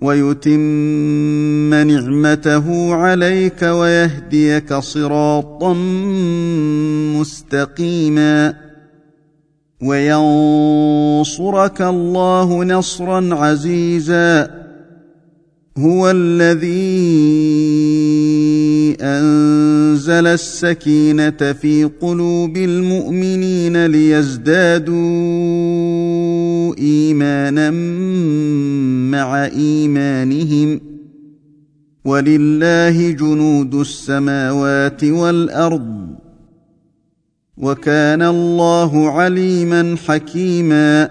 ويتم نعمته عليك ويهديك صراطا مستقيما وينصرك الله نصرا عزيزا هو الذي أنزل السكينة في قلوب المؤمنين ليزدادوا إيمانا مع إيمانهم ولله جنود السماوات والأرض وكان الله عليما حكيما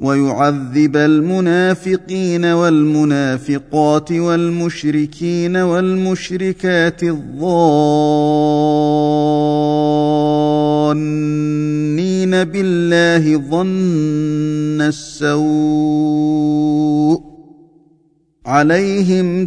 ويعذب المنافقين والمنافقات والمشركين والمشركات الظانين بالله ظن السوء عليهم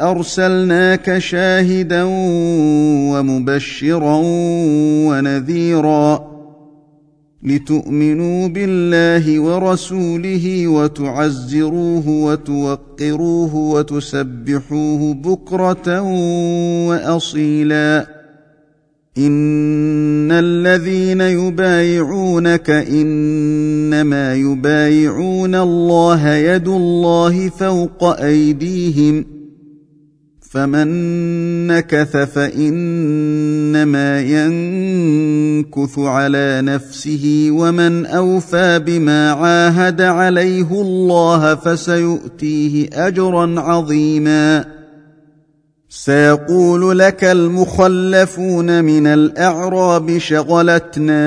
أرسلناك شاهدا ومبشرا ونذيرا لتؤمنوا بالله ورسوله وتعزروه وتوقروه وتسبحوه بكرة وأصيلا. إن الذين يبايعونك إنما يبايعون الله يد الله فوق أيديهم فمن نكث فإنما ينكث على نفسه ومن أوفى بما عاهد عليه الله فسيؤتيه أجرا عظيما. سيقول لك المخلفون من الأعراب شغلتنا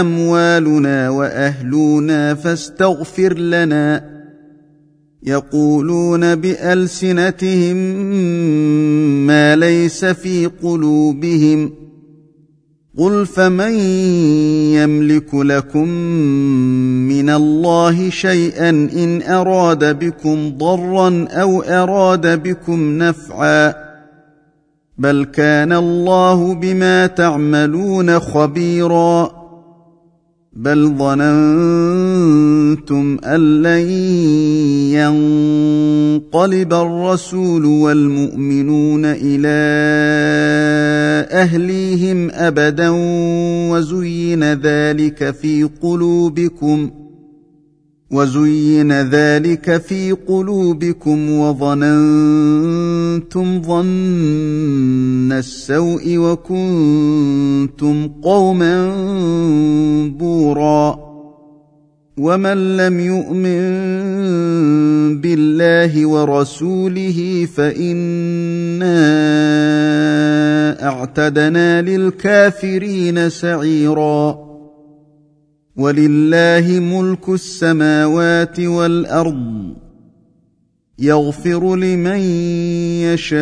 أموالنا وأهلنا فاستغفر لنا. يقولون بألسنتهم ما ليس في قلوبهم قل فمن يملك لكم من الله شيئا إن أراد بكم ضرا أو أراد بكم نفعا بل كان الله بما تعملون خبيرا بل ظننتم ان لن ينقلب الرسول والمؤمنون إلى اهليهم ابدا وزين ذلك في قلوبكم وزين ذلك في قلوبكم وظننتم ظن السوء وكنتم قوما بورا. ومن لم يؤمن بالله ورسوله فإنا أعتدنا للكافرين سعيرا. ولله ملك السماوات والأرض يغفر لمن يشاء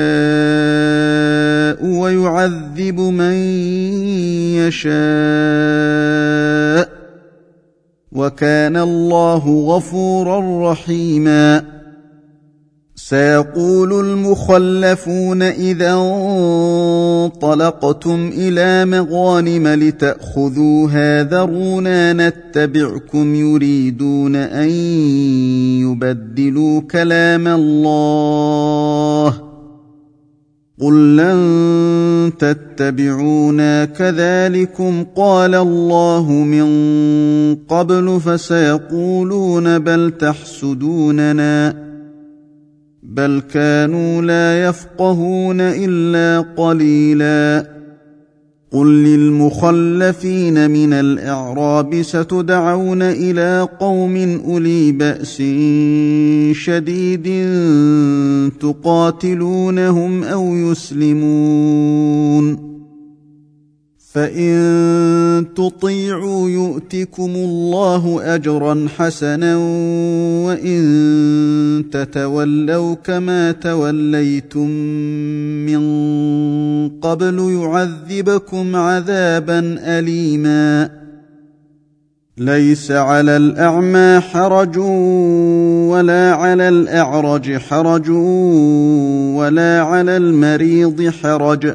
ويعذب من يشاء وكان الله غفورا رحيما سيقول المخلفون إذا انطلقتم إلى مغانم لتاخذوها ذرونا نتبعكم يريدون أن يبدلوا كلام الله قل لن تتبعونا كذلكم قال الله من قبل فسيقولون بل تحسدوننا بل كانوا لا يفقهون إلا قليلا. قل للمخلفين من الإعراب ستدعون إلى قوم أولي بأس شديد تقاتلونهم أو يسلمون. فان تطيعوا يؤتكم الله اجرا حسنا وان تتولوا كما توليتم من قبل يعذبكم عذابا اليما ليس على الاعمى حرج ولا على الاعرج حرج ولا على المريض حرج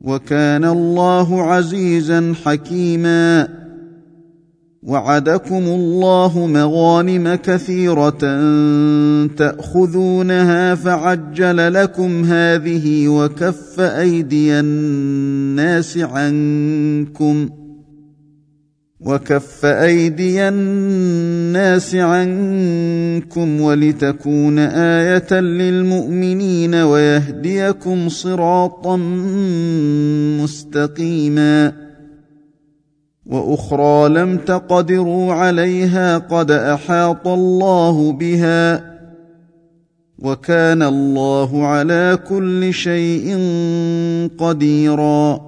وكان الله عزيزا حكيما. وعدكم الله مغانم كثيرة تأخذونها فعجل لكم هذه وكف أيدي الناس عنكم. وكف ايدي الناس عنكم ولتكون إيه للمؤمنين ويهديكم صراطا مستقيما وأخرى لم تقدروا عليها قد احاط الله بها وكان الله على كل شيء قديرا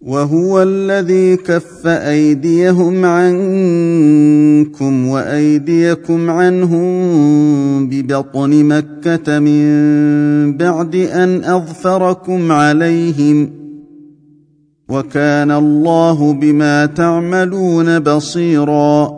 وهو الذي كف أيديهم عنكم وأيديكم عنهم ببطن مكة من بعد أن أظفركم عليهم وكان الله بما تعملون بصيرا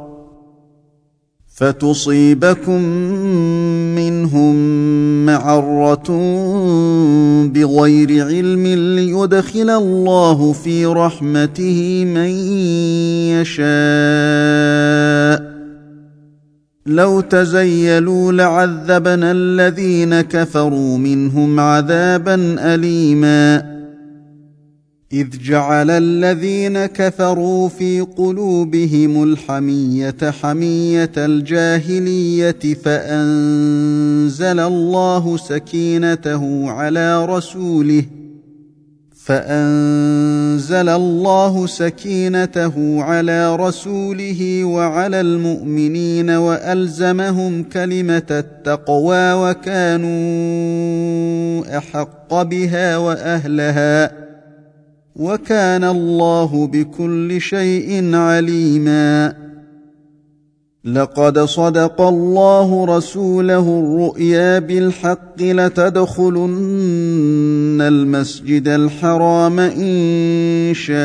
فتصيبكم منهم معرة بغير علم ليدخل الله في رحمته من يشاء. لو تزيلوا لعذبنا الذين كفروا منهم عذابا أليما. إذ جعل الذين كفروا في قلوبهم الحمية حمية الجاهلية فأنزل الله سكينته على رسوله فأنزل الله سكينته على رسوله وعلى المؤمنين وألزمهم كلمة التقوى وكانوا أحق بها وأهلها وكان الله بكل شيء عليما. لقد صدق الله رسوله الرؤيا بالحق لتدخلن المسجد الحرام إن شاء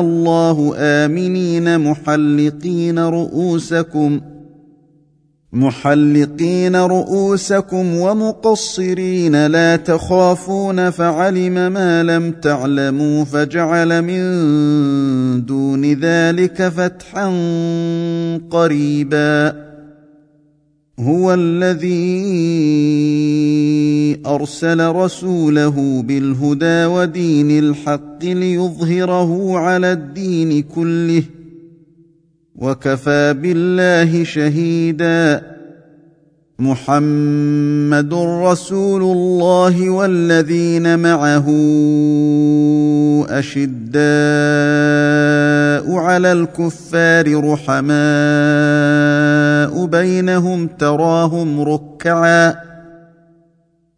الله آمنين محلقين رؤوسكم ۖ. محلقين رؤوسكم ومقصرين لا تخافون فعلم ما لم تعلموا فجعل من دون ذلك فتحا قريبا هو الذي ارسل رسوله بالهدى ودين الحق ليظهره على الدين كله وكفى بالله شهيدا. محمد رسول الله والذين معه أشداء على الكفار رحماء بينهم تراهم ركعا.